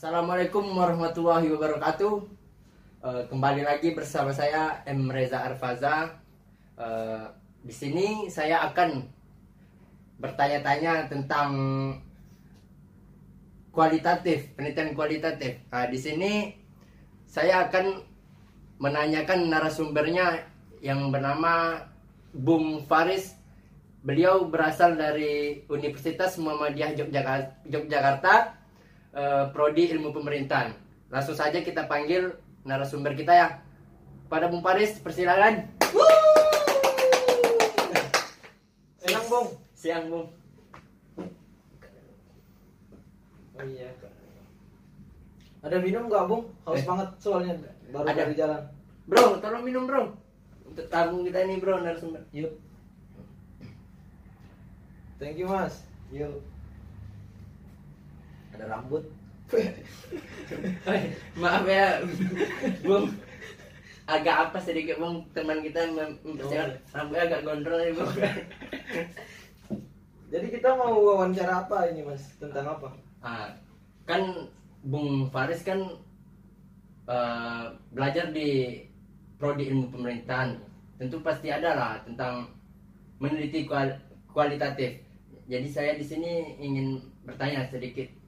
Assalamualaikum warahmatullahi wabarakatuh. Eh, kembali lagi bersama saya M Reza Arfaza. Eh, di sini saya akan bertanya-tanya tentang kualitatif, penelitian kualitatif. Nah, di sini saya akan menanyakan narasumbernya yang bernama Bung Faris. Beliau berasal dari Universitas Muhammadiyah Yogyakarta, Yogyakarta eh, prodi ilmu pemerintahan. Langsung saja kita panggil narasumber kita ya. Pada Bung Paris, persilakan. Siang, Bung. Siang Bung. Oh iya. Ada minum nggak, Bung? Haus Eh. banget soalnya baru Ada. dari jalan. Bro, tolong minum bro. Untuk tamu kita ini bro narasumber. Yuk. Thank you, Mas. Yuk. Ada rambut. Maaf ya, Bung. Agak apa sedikit Bung teman kita mem- mempersiapkan rambutnya agak gondrong nih Bung. Jadi kita mau wawancara apa ini, Mas? Tentang apa? Ah, kan Bung Faris kan eh, belajar di prodi ilmu pemerintahan. Tentu pasti ada lah tentang meneliti kual- kualitatif. Jadi saya di sini ingin bertanya sedikit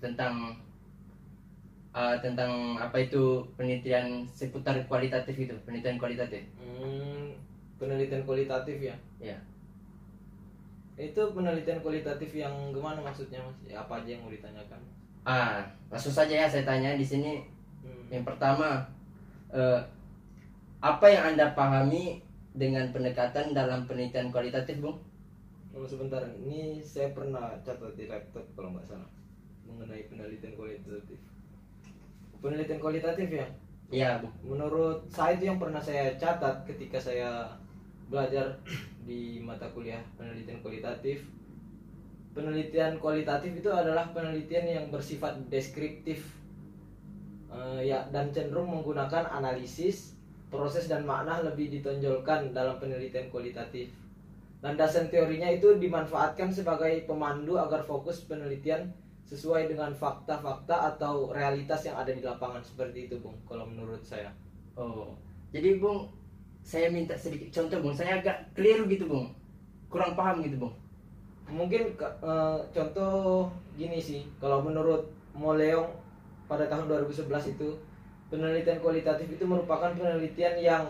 tentang eh, tentang apa itu penelitian seputar kualitatif itu, penelitian kualitatif. Hmm, penelitian kualitatif ya. Ya. Itu penelitian kualitatif yang gimana maksudnya, Mas? Ya, apa aja yang mau ditanyakan? Ah, langsung saja ya saya tanya di sini Hmm. Yang pertama, eh, apa yang anda pahami dengan pendekatan dalam penelitian kualitatif, Bung? Tunggu sebentar, ini saya pernah catat di laptop kalau nggak salah mengenai penelitian kualitatif. Penelitian kualitatif ya, Iya, menurut saya itu yang pernah saya catat ketika saya belajar di mata kuliah penelitian kualitatif. Penelitian kualitatif itu adalah penelitian yang bersifat deskriptif Eh, ya dan cenderung menggunakan analisis, proses dan makna lebih ditonjolkan dalam penelitian kualitatif. Landasan teorinya itu dimanfaatkan sebagai pemandu agar fokus penelitian sesuai dengan fakta-fakta atau realitas yang ada di lapangan seperti itu, Bung. Kalau menurut saya. Oh, jadi Bung, saya minta sedikit contoh, Bung. Saya agak keliru gitu, Bung. Kurang paham gitu, Bung. Mungkin eh, contoh gini sih, kalau menurut Moleong pada tahun 2011 itu penelitian kualitatif itu merupakan penelitian yang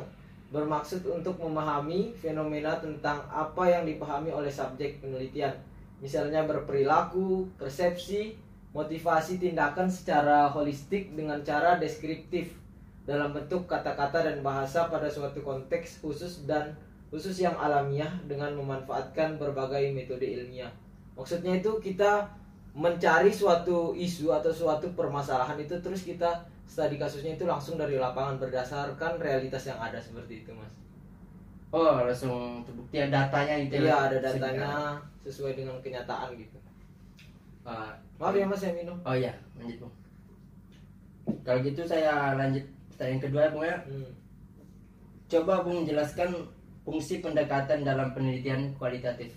bermaksud untuk memahami fenomena tentang apa yang dipahami oleh subjek penelitian. Misalnya berperilaku, persepsi, motivasi tindakan secara holistik dengan cara deskriptif dalam bentuk kata-kata dan bahasa pada suatu konteks khusus dan khusus yang alamiah dengan memanfaatkan berbagai metode ilmiah. Maksudnya itu kita mencari suatu isu atau suatu permasalahan itu terus kita studi kasusnya itu langsung dari lapangan berdasarkan realitas yang ada seperti itu, Mas. Oh, langsung terbukti ada datanya gitu Iya, ada datanya sesuai dengan kenyataan gitu. Ah, Maaf ya, Mas, saya minum. oh iya, lanjut, Bung. Kalau gitu saya lanjut pertanyaan kedua ya, Bung ya. Hmm. Coba Bung jelaskan fungsi pendekatan dalam penelitian kualitatif.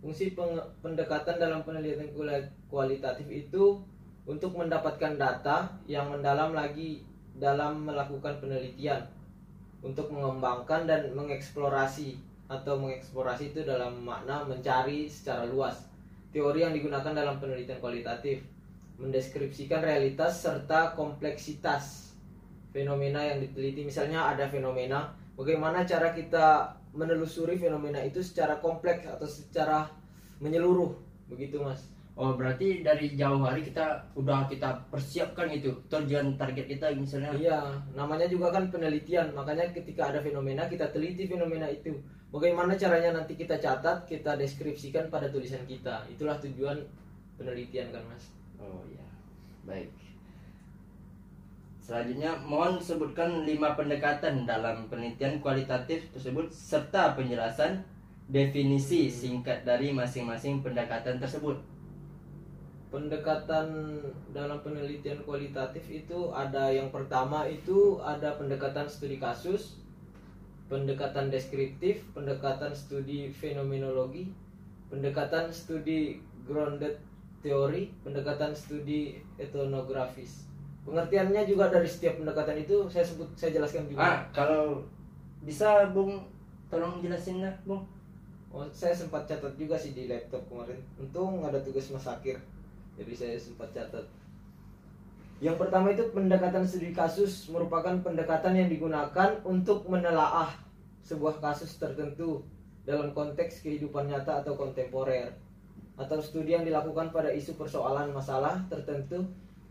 Fungsi pendekatan dalam penelitian kualitatif itu untuk mendapatkan data yang mendalam lagi dalam melakukan penelitian untuk mengembangkan dan mengeksplorasi atau mengeksplorasi itu dalam makna mencari secara luas. Teori yang digunakan dalam penelitian kualitatif mendeskripsikan realitas serta kompleksitas fenomena yang diteliti. Misalnya ada fenomena bagaimana cara kita menelusuri fenomena itu secara kompleks atau secara menyeluruh. Begitu mas Oh berarti dari jauh hari kita udah kita persiapkan itu tujuan target kita misalnya. iya namanya juga kan penelitian makanya ketika ada fenomena kita teliti fenomena itu bagaimana caranya nanti kita catat kita deskripsikan pada tulisan kita itulah tujuan penelitian kan mas Oh iya baik. Selanjutnya mohon sebutkan lima pendekatan dalam penelitian kualitatif tersebut serta penjelasan definisi singkat dari masing-masing pendekatan tersebut. Pendekatan dalam penelitian kualitatif itu ada yang pertama itu ada pendekatan studi kasus, pendekatan deskriptif, pendekatan studi fenomenologi, pendekatan studi grounded teori, pendekatan studi etnografis. Pengertiannya juga dari setiap pendekatan itu saya sebut saya jelaskan juga. Ah, kalau bisa Bung tolong jelasin lah, Bung. Oh, saya sempat catat juga sih di laptop kemarin. Untung ada tugas Mas Akir. Jadi saya sempat catat. Yang pertama itu pendekatan studi kasus merupakan pendekatan yang digunakan untuk menelaah sebuah kasus tertentu dalam konteks kehidupan nyata atau kontemporer atau studi yang dilakukan pada isu persoalan masalah tertentu.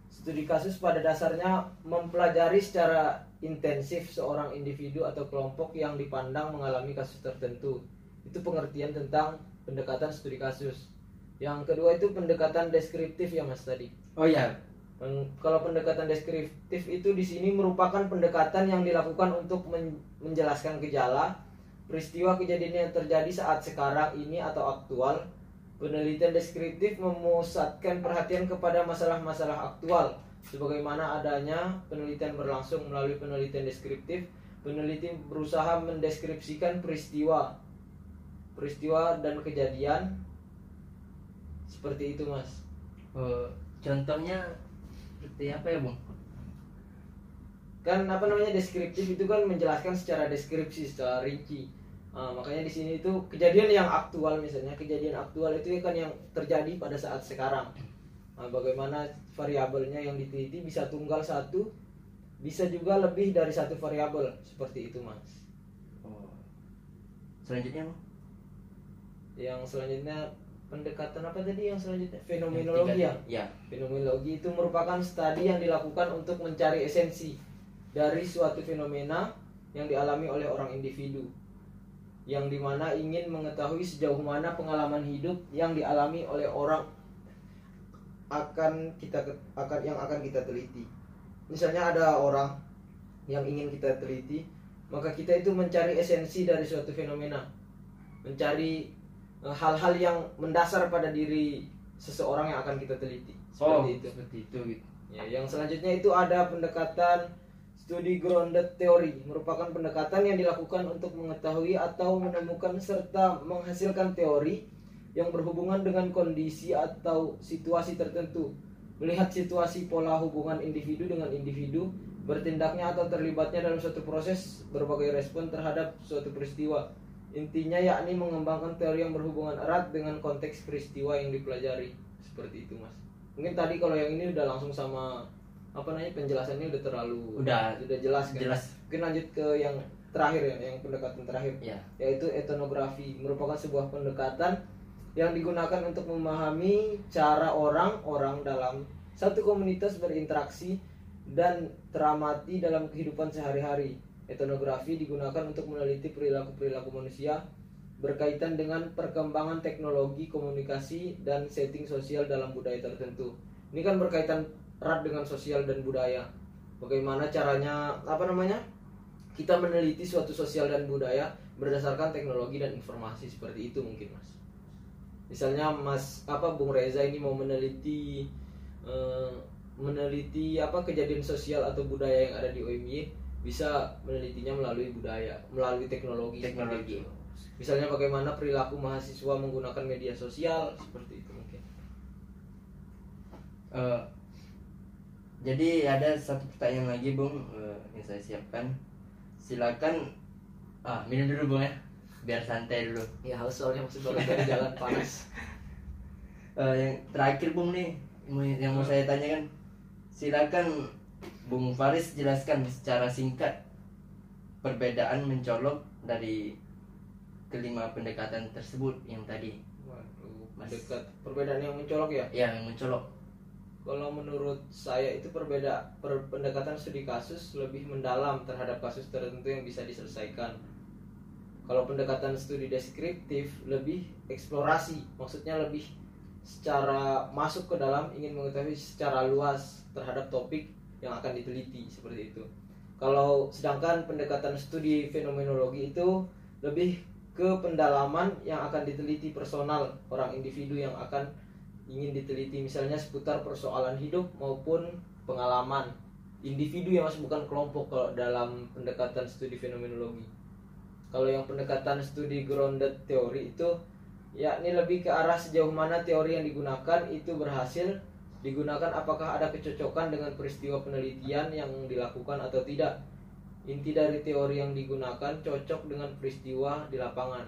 Studi kasus pada dasarnya mempelajari secara intensif seorang individu atau kelompok yang dipandang mengalami kasus tertentu. Itu pengertian tentang pendekatan studi kasus yang kedua itu pendekatan deskriptif ya mas tadi Oh ya, Kalau pendekatan deskriptif itu di sini merupakan pendekatan yang dilakukan untuk men- menjelaskan gejala, peristiwa kejadian yang terjadi saat sekarang ini atau aktual. Penelitian deskriptif memusatkan perhatian kepada masalah-masalah aktual, sebagaimana adanya penelitian berlangsung melalui penelitian deskriptif. Peneliti berusaha mendeskripsikan peristiwa, peristiwa dan kejadian seperti itu, mas. eh, contohnya seperti apa ya, Bung? kan apa namanya deskriptif itu kan menjelaskan secara deskripsi secara rinci Nah, makanya di sini itu kejadian yang aktual misalnya kejadian aktual itu kan yang terjadi pada saat sekarang Nah, bagaimana variabelnya yang diteliti bisa tunggal satu bisa juga lebih dari satu variabel seperti itu mas Oh. Selanjutnya, yang selanjutnya pendekatan apa tadi yang selanjutnya fenomenologi ya Ya. Fenomenologi itu merupakan studi yang dilakukan untuk mencari esensi dari suatu fenomena yang dialami oleh orang individu yang di mana ingin mengetahui sejauh mana pengalaman hidup yang dialami oleh orang akan kita akan yang akan kita teliti. Misalnya ada orang yang ingin kita teliti, maka kita itu mencari esensi dari suatu fenomena, mencari hal-hal yang mendasar pada diri seseorang yang akan kita teliti. Seperti itu. seperti itu gitu. Ya, yang selanjutnya itu ada pendekatan studi grounded theory merupakan pendekatan yang dilakukan untuk mengetahui atau menemukan serta menghasilkan teori yang berhubungan dengan kondisi atau situasi tertentu. Melihat situasi pola hubungan individu dengan individu, bertindaknya atau terlibatnya dalam suatu proses berbagai respon terhadap suatu peristiwa. Intinya yakni mengembangkan teori yang berhubungan erat dengan konteks peristiwa yang dipelajari. Seperti itu, Mas. Mungkin tadi kalau yang ini udah langsung sama apa namanya penjelasannya udah terlalu Udah udah jelas kan. jelas. Mungkin lanjut ke yang terakhir ya, yang pendekatan terakhir Ya. yaitu etnografi merupakan sebuah pendekatan yang digunakan untuk memahami cara orang-orang dalam satu komunitas berinteraksi dan teramati dalam kehidupan sehari-hari. Etnografi digunakan untuk meneliti perilaku-perilaku manusia berkaitan dengan perkembangan teknologi komunikasi dan setting sosial dalam budaya tertentu. Ini kan berkaitan erat dengan sosial dan budaya. Bagaimana caranya apa namanya? kita meneliti suatu sosial dan budaya berdasarkan teknologi dan informasi seperti itu mungkin mas misalnya mas apa bung Reza ini mau meneliti eh, meneliti apa kejadian sosial atau budaya yang ada di OMY bisa menelitinya melalui budaya melalui teknologi Teknologi. itu. misalnya bagaimana perilaku mahasiswa menggunakan media sosial seperti itu mungkin. Eh, jadi ada satu pertanyaan lagi bung. Eh, yang saya siapkan. Silakan ah minum dulu bung ya. Biar santai dulu. Ya haus soalnya masih baru dari jalan panas. Eh, yang terakhir bung nih. Yang mau saya tanyakan. Silakan bung Faris jelaskan secara singkat perbedaan mencolok dari kelima pendekatan tersebut yang tadi. Waduh, perbedaan yang mencolok ya? Ya yang mencolok. Kalau menurut saya itu perbeda per- pendekatan studi kasus lebih mendalam terhadap kasus tertentu yang bisa diselesaikan. Kalau pendekatan studi deskriptif lebih eksplorasi, maksudnya lebih secara masuk ke dalam ingin mengetahui secara luas terhadap topik yang akan diteliti seperti itu. Kalau sedangkan pendekatan studi fenomenologi itu lebih ke pendalaman yang akan diteliti personal orang individu yang akan ingin diteliti misalnya seputar persoalan hidup maupun pengalaman individu yang masih bukan kelompok kalau dalam pendekatan studi fenomenologi. Kalau yang pendekatan studi grounded teori itu yakni lebih ke arah sejauh mana teori yang digunakan itu berhasil digunakan apakah ada kecocokan dengan peristiwa penelitian yang dilakukan atau tidak? Inti dari teori yang digunakan cocok dengan peristiwa di lapangan.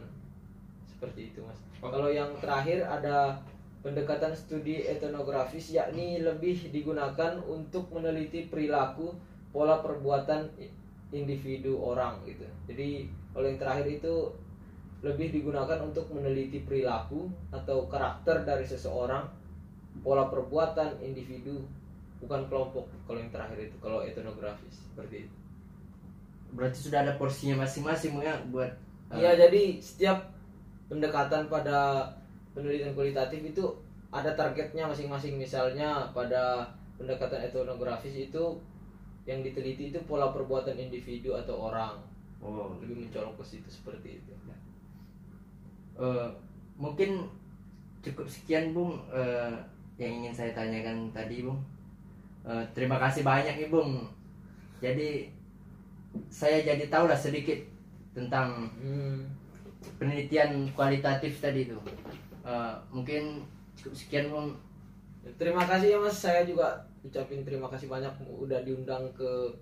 Seperti itu mas. Oh. kalau yang terakhir ada pendekatan studi etnografis yakni lebih digunakan untuk meneliti perilaku pola perbuatan individu orang gitu. Jadi kalau yang terakhir itu lebih digunakan untuk meneliti perilaku atau karakter dari seseorang pola perbuatan individu bukan kelompok kalau yang terakhir itu kalau etnografis seperti itu. Berarti sudah ada porsinya masing-masing ya buat uh, Iya jadi setiap pendekatan pada penelitian kualitatif itu ada targetnya masing-masing. Misalnya pada pendekatan etnografis itu yang diteliti itu pola perbuatan individu atau orang. Oh. Lebih mencolok ke situ seperti itu. Eh, mungkin cukup sekian bung. Eh, yang ingin saya tanyakan tadi bung. Eh, terima kasih banyak nih bung jadi saya jadi tahu lah sedikit tentang hmm. penelitian kualitatif tadi itu. Eh, mungkin cukup sekian bung. Terima kasih ya mas. Saya juga ucapin terima kasih banyak. Udah diundang ke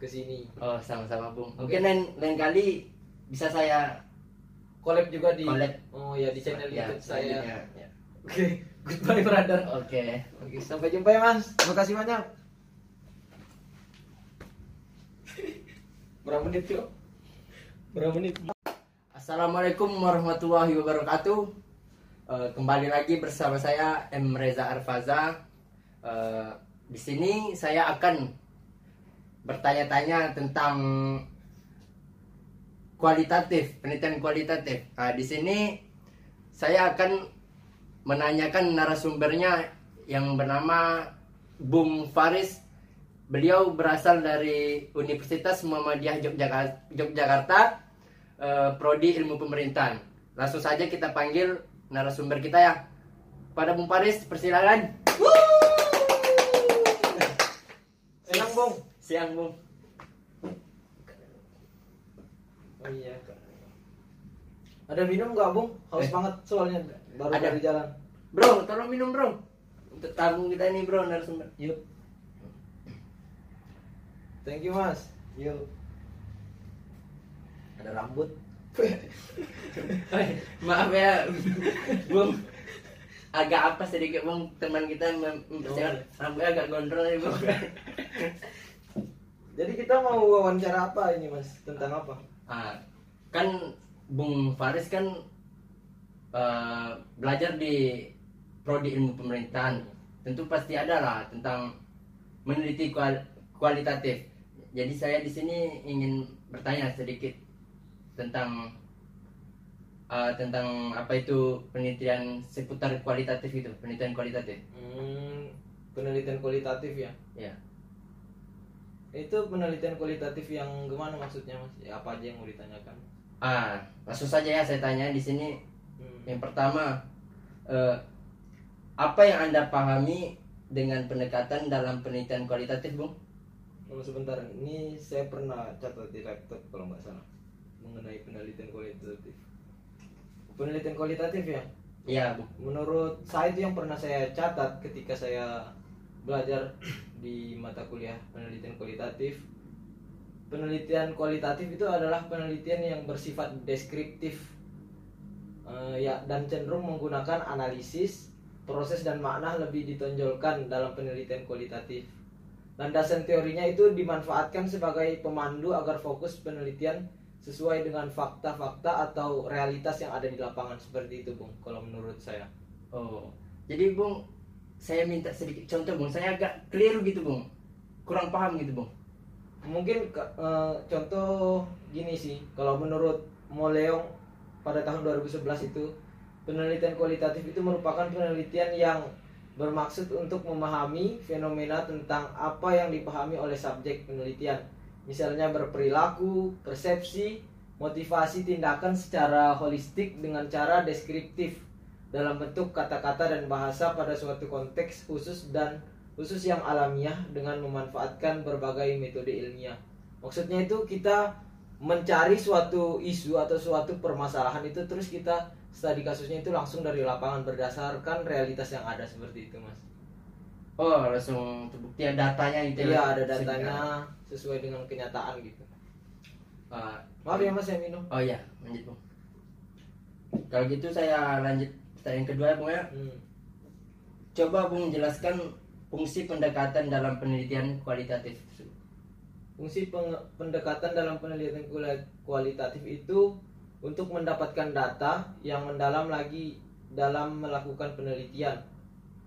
ke sini. Oh sama-sama bung. Mungkin lain lain kali bisa saya collab juga di Collab. oh ya di channel ya, YouTube saya. selanjutnya. Ya. oke goodbye brother oke Oke, sampai jumpa ya mas. Terima kasih banyak. Berapa menit yuk? Berapa menit? Assalamualaikum warahmatullahi wabarakatuh. Eh, kembali lagi bersama saya M Reza Arfaza. Eh, di sini saya akan bertanya-tanya tentang kualitatif, penelitian kualitatif. Nah, di sini saya akan menanyakan narasumbernya yang bernama Bung Faris. Beliau berasal dari Universitas Muhammadiyah Yogyakarta, Yogyakarta eh, prodi ilmu pemerintahan. Langsung saja kita panggil narasumber kita ya. Pada Bung Faris, persilakan. Siang bung. Siang Bung. Oh iya. Ada minum nggak bung? Haus Eh. banget soalnya baru Ada. dari jalan. Bro, tolong minum bro. Untuk tamu kita ini bro narasumber. Yuk. Thank you mas. Yuk. Ada rambut. Maaf ya, Bung. Agak apa sedikit Bung teman kita mem- membersihkan rambutnya agak gondrong nih Bung. Jadi kita mau wawancara apa ini mas? Tentang apa? Ah, kan Bung Faris kan eh, belajar di prodi ilmu pemerintahan. Tentu pasti ada lah tentang meneliti kual- kualitatif. Jadi saya di sini ingin bertanya sedikit tentang eh, tentang apa itu penelitian seputar kualitatif itu, penelitian kualitatif. Hmm, penelitian kualitatif ya. Ya. Itu penelitian kualitatif yang gimana maksudnya mas? Ya, apa aja yang mau ditanyakan? Ah, langsung saja ya saya tanya di sini Hmm. Yang pertama, eh, apa yang anda pahami dengan pendekatan dalam penelitian kualitatif, Bung? Tunggu sebentar, ini saya pernah catat di laptop kalau nggak salah mengenai penelitian kualitatif. Penelitian kualitatif ya. Iya, Bung. Menurut saya itu yang pernah saya catat ketika saya belajar di mata kuliah penelitian kualitatif. Penelitian kualitatif itu adalah penelitian yang bersifat deskriptif Eh, ya dan cenderung menggunakan analisis, proses dan makna lebih ditonjolkan dalam penelitian kualitatif. Landasan teorinya itu dimanfaatkan sebagai pemandu agar fokus penelitian sesuai dengan fakta-fakta atau realitas yang ada di lapangan seperti itu, Bung. Kalau menurut saya. Oh, jadi Bung, saya minta sedikit contoh, Bung. Saya agak keliru gitu, Bung. Kurang paham gitu, Bung. Mungkin eh, contoh gini sih, kalau menurut Moleong pada tahun 2011 itu penelitian kualitatif itu merupakan penelitian yang bermaksud untuk memahami fenomena tentang apa yang dipahami oleh subjek penelitian. Misalnya berperilaku, persepsi, motivasi tindakan secara holistik dengan cara deskriptif dalam bentuk kata-kata dan bahasa pada suatu konteks khusus dan khusus yang alamiah dengan memanfaatkan berbagai metode ilmiah. Maksudnya itu kita mencari suatu isu atau suatu permasalahan itu terus kita studi kasusnya itu langsung dari lapangan berdasarkan realitas yang ada seperti itu mas. Oh langsung terbukti ada datanya gitu iya ada datanya sesuai dengan kenyataan gitu. Ah, maaf ya mas yang minum. Oh iya lanjut bung. Kalau gitu saya lanjut pertanyaan kedua ya bung ya. Hmm. coba bung jelaskan fungsi pendekatan dalam penelitian kualitatif Fungsi pendekatan dalam penelitian kualitatif itu untuk mendapatkan data yang mendalam lagi dalam melakukan penelitian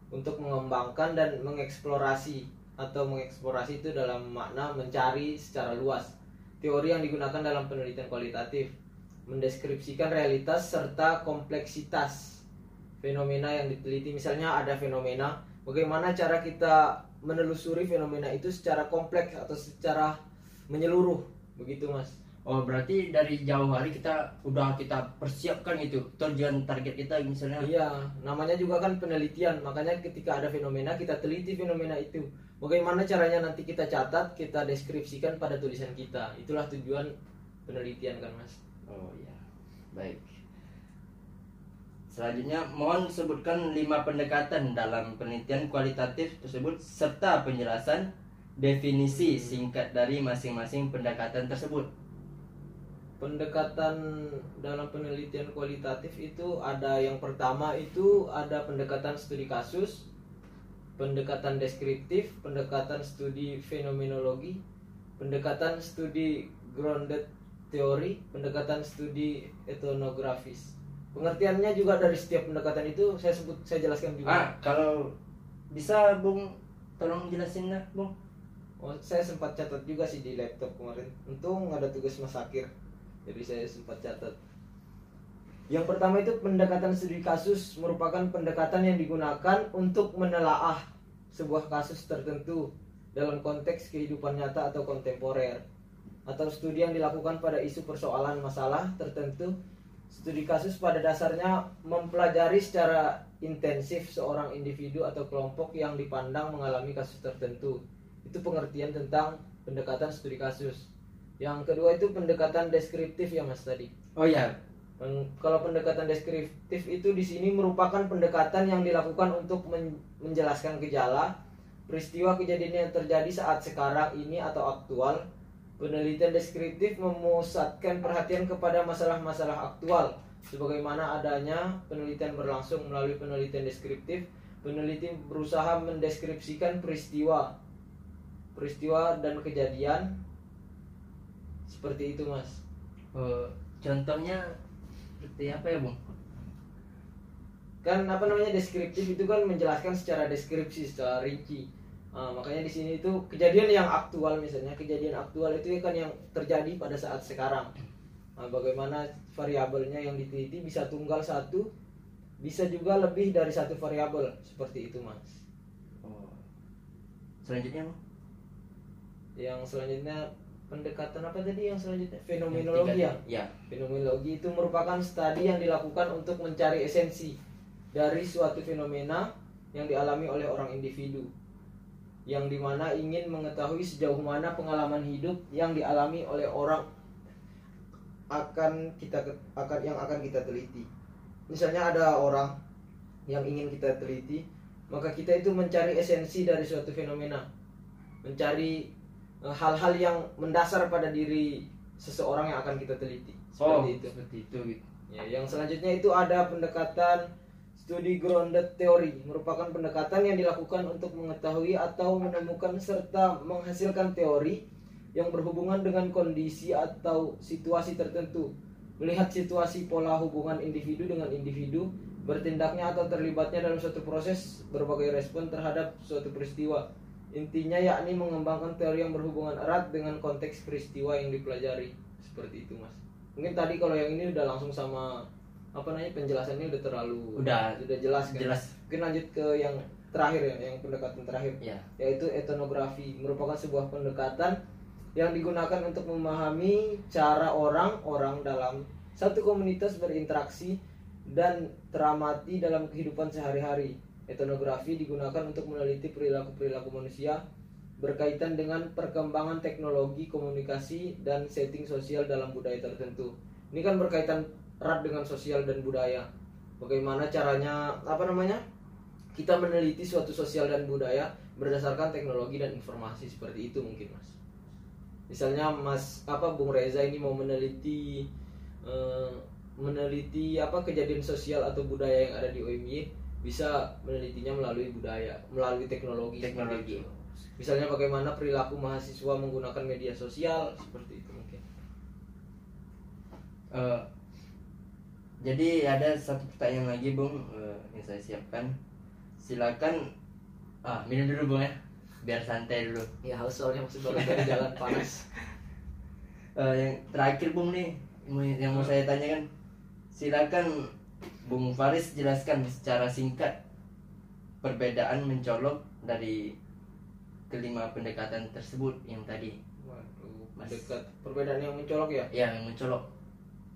untuk mengembangkan dan mengeksplorasi atau mengeksplorasi itu dalam makna mencari secara luas teori yang digunakan dalam penelitian kualitatif mendeskripsikan realitas serta kompleksitas fenomena yang diteliti. Misalnya ada fenomena bagaimana cara kita menelusuri fenomena itu secara kompleks atau secara menyeluruh? Begitu mas. Oh berarti dari jauh hari kita udah kita persiapkan itu tujuan target kita misalnya. Iya namanya juga kan penelitian. Makanya ketika ada fenomena kita teliti fenomena itu. Bagaimana caranya nanti kita catat kita deskripsikan pada tulisan kita. Itulah tujuan penelitian kan mas. Oh iya. Baik selanjutnya mohon sebutkan lima pendekatan dalam penelitian kualitatif tersebut serta penjelasan definisi singkat dari masing-masing pendekatan tersebut pendekatan dalam penelitian kualitatif itu ada yang pertama itu ada pendekatan studi kasus, pendekatan deskriptif, pendekatan studi fenomenologi, pendekatan studi grounded teori, pendekatan studi etnografis. Pengertiannya juga dari setiap pendekatan itu saya sebut saya jelaskan juga. ah kalau bisa bung tolong jelasin lah bung Oh, saya sempat catat juga sih di laptop kemarin. Untung ada tugas Mas Akir. Jadi saya sempat catat. Yang pertama itu pendekatan studi kasus merupakan pendekatan yang digunakan untuk menelaah sebuah kasus tertentu dalam konteks kehidupan nyata atau kontemporer atau studi yang dilakukan pada isu persoalan masalah tertentu. Studi kasus pada dasarnya mempelajari secara intensif seorang individu atau kelompok yang dipandang mengalami kasus tertentu itu pengertian tentang pendekatan studi kasus. Yang kedua itu pendekatan deskriptif ya Mas tadi. oh iya Kalau pendekatan deskriptif itu di sini merupakan pendekatan yang dilakukan untuk men- menjelaskan gejala, peristiwa kejadian yang terjadi saat sekarang ini atau aktual. Penelitian deskriptif memusatkan perhatian kepada masalah-masalah aktual. Sebagaimana adanya penelitian berlangsung melalui penelitian deskriptif, peneliti berusaha mendeskripsikan peristiwa, peristiwa dan kejadian seperti itu, Mas. Oh, contohnya seperti apa ya bung kan apa namanya deskriptif itu kan menjelaskan secara deskripsi secara rinci Nah, makanya di sini itu kejadian yang aktual misalnya kejadian aktual itu kan yang terjadi pada saat sekarang. Nah, bagaimana variabelnya yang diteliti bisa tunggal satu bisa juga lebih dari satu variabel. Seperti itu mas. Oh. selanjutnya yang selanjutnya pendekatan apa tadi yang selanjutnya? Fenomenologi ya? ya. Fenomenologi itu merupakan studi yang dilakukan untuk mencari esensi dari suatu fenomena yang dialami oleh orang individu yang di mana ingin mengetahui sejauh mana pengalaman hidup yang dialami oleh orang akan kita akan yang akan kita teliti. Misalnya ada orang yang ingin kita teliti, maka kita itu mencari esensi dari suatu fenomena, mencari eh, hal-hal yang mendasar pada diri seseorang yang akan kita teliti. oh Seperti itu. seperti itu gitu Ya, yang selanjutnya itu ada pendekatan studi grounded theory, merupakan pendekatan yang dilakukan untuk mengetahui atau menemukan serta menghasilkan teori yang berhubungan dengan kondisi atau situasi tertentu. Melihat situasi pola hubungan individu dengan individu, bertindaknya atau terlibatnya dalam suatu proses berbagai respon terhadap suatu peristiwa. Intinya yakni mengembangkan teori yang berhubungan erat dengan konteks peristiwa yang dipelajari. Seperti itu, Mas. Mungkin tadi kalau yang ini udah langsung sama apa namanya penjelasannya udah terlalu Udah. sudah jelas kan. jelas Mungkin lanjut ke yang terakhir ya, yang pendekatan terakhir ya yaitu etnografi merupakan sebuah pendekatan yang digunakan untuk memahami cara orang-orang dalam satu komunitas berinteraksi dan teramati dalam kehidupan sehari-hari. Etnografi digunakan untuk meneliti perilaku-perilaku manusia berkaitan dengan perkembangan teknologi komunikasi dan setting sosial dalam budaya tertentu. Ini kan berkaitan erat dengan sosial dan budaya. Bagaimana caranya apa namanya? Kita meneliti suatu sosial dan budaya berdasarkan teknologi dan informasi seperti itu mungkin, Mas. Misalnya Mas apa Bung Reza ini mau meneliti eh, meneliti apa kejadian sosial atau budaya yang ada di OMY bisa menelitinya melalui budaya, melalui teknologi. Teknologi. Misalnya bagaimana perilaku mahasiswa menggunakan media sosial seperti itu mungkin. Eh, jadi ada satu pertanyaan lagi bung eh, yang saya siapkan. Silakan ah minum dulu bung ya. Biar santai dulu. Ya haus soalnya masih baru dari jalan panas. Eh, yang terakhir bung nih yang mau saya tanyakan. Silakan bung Faris jelaskan secara singkat perbedaan mencolok dari kelima pendekatan tersebut yang tadi. Waduh, Mas. dekat perbedaan yang mencolok ya. ya yang mencolok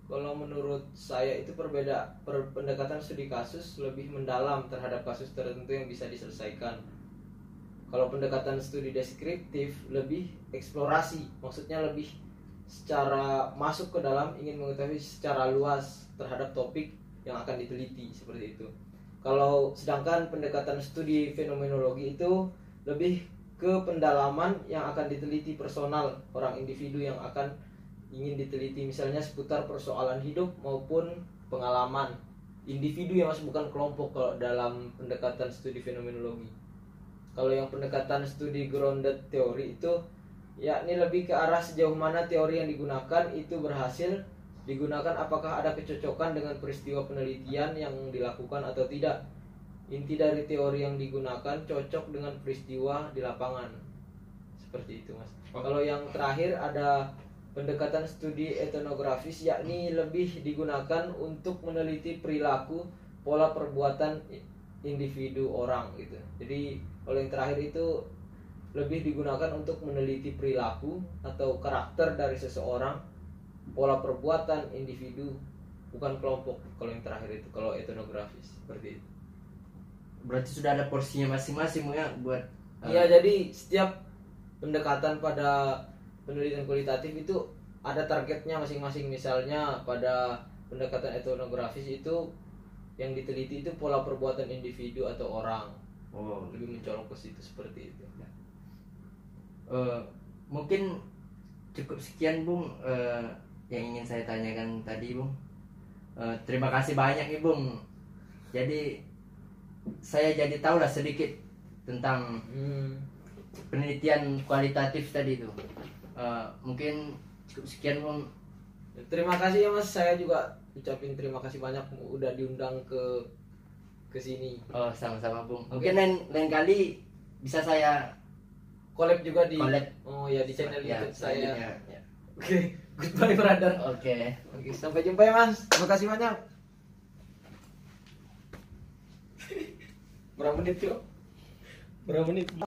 Kalau menurut saya itu perbeda per- pendekatan studi kasus lebih mendalam terhadap kasus tertentu yang bisa diselesaikan. Kalau pendekatan studi deskriptif lebih eksplorasi, maksudnya lebih secara masuk ke dalam ingin mengetahui secara luas terhadap topik yang akan diteliti seperti itu. Kalau sedangkan pendekatan studi fenomenologi itu lebih ke pendalaman yang akan diteliti personal orang individu yang akan ingin diteliti misalnya seputar persoalan hidup maupun pengalaman individu ya mas bukan kelompok kalau dalam pendekatan studi fenomenologi. Kalau yang pendekatan studi grounded teori itu ya ini lebih ke arah sejauh mana teori yang digunakan itu berhasil digunakan apakah ada kecocokan dengan peristiwa penelitian yang dilakukan atau tidak. Inti dari teori yang digunakan cocok dengan peristiwa di lapangan. Seperti itu mas. Kalau yang terakhir ada pendekatan studi etnografis yakni lebih digunakan untuk meneliti perilaku pola perbuatan individu orang gitu. Jadi kalau yang terakhir itu lebih digunakan untuk meneliti perilaku atau karakter dari seseorang pola perbuatan individu bukan kelompok kalau yang terakhir itu kalau etnografis seperti itu. Berarti sudah ada porsinya masing-masing ya buat Iya, jadi setiap pendekatan pada penelitian kualitatif itu ada targetnya masing-masing. Misalnya pada pendekatan etnografis itu yang diteliti itu pola perbuatan individu atau orang. oh Lebih mencolok ke situ seperti itu. Eh, mungkin cukup sekian bung eh, yang ingin saya tanyakan tadi bung Eh, terima kasih banyak nih bung jadi saya jadi tahu lah sedikit tentang Hmm. penelitian kualitatif tadi itu Eh, mungkin cukup sekian bung Terima kasih ya Mas, saya juga ucapin terima kasih banyak udah diundang ke ke sini. oh sama-sama bung Oke. mungkin lain lain kali bisa saya Collab juga di Collab. Oh ya di channel ya, YouTube saya. Ya. Oke, goodbye brother. oke Oke, sampai jumpa ya Mas. Terima kasih banyak. Berapa menit, Cok? Berapa menit?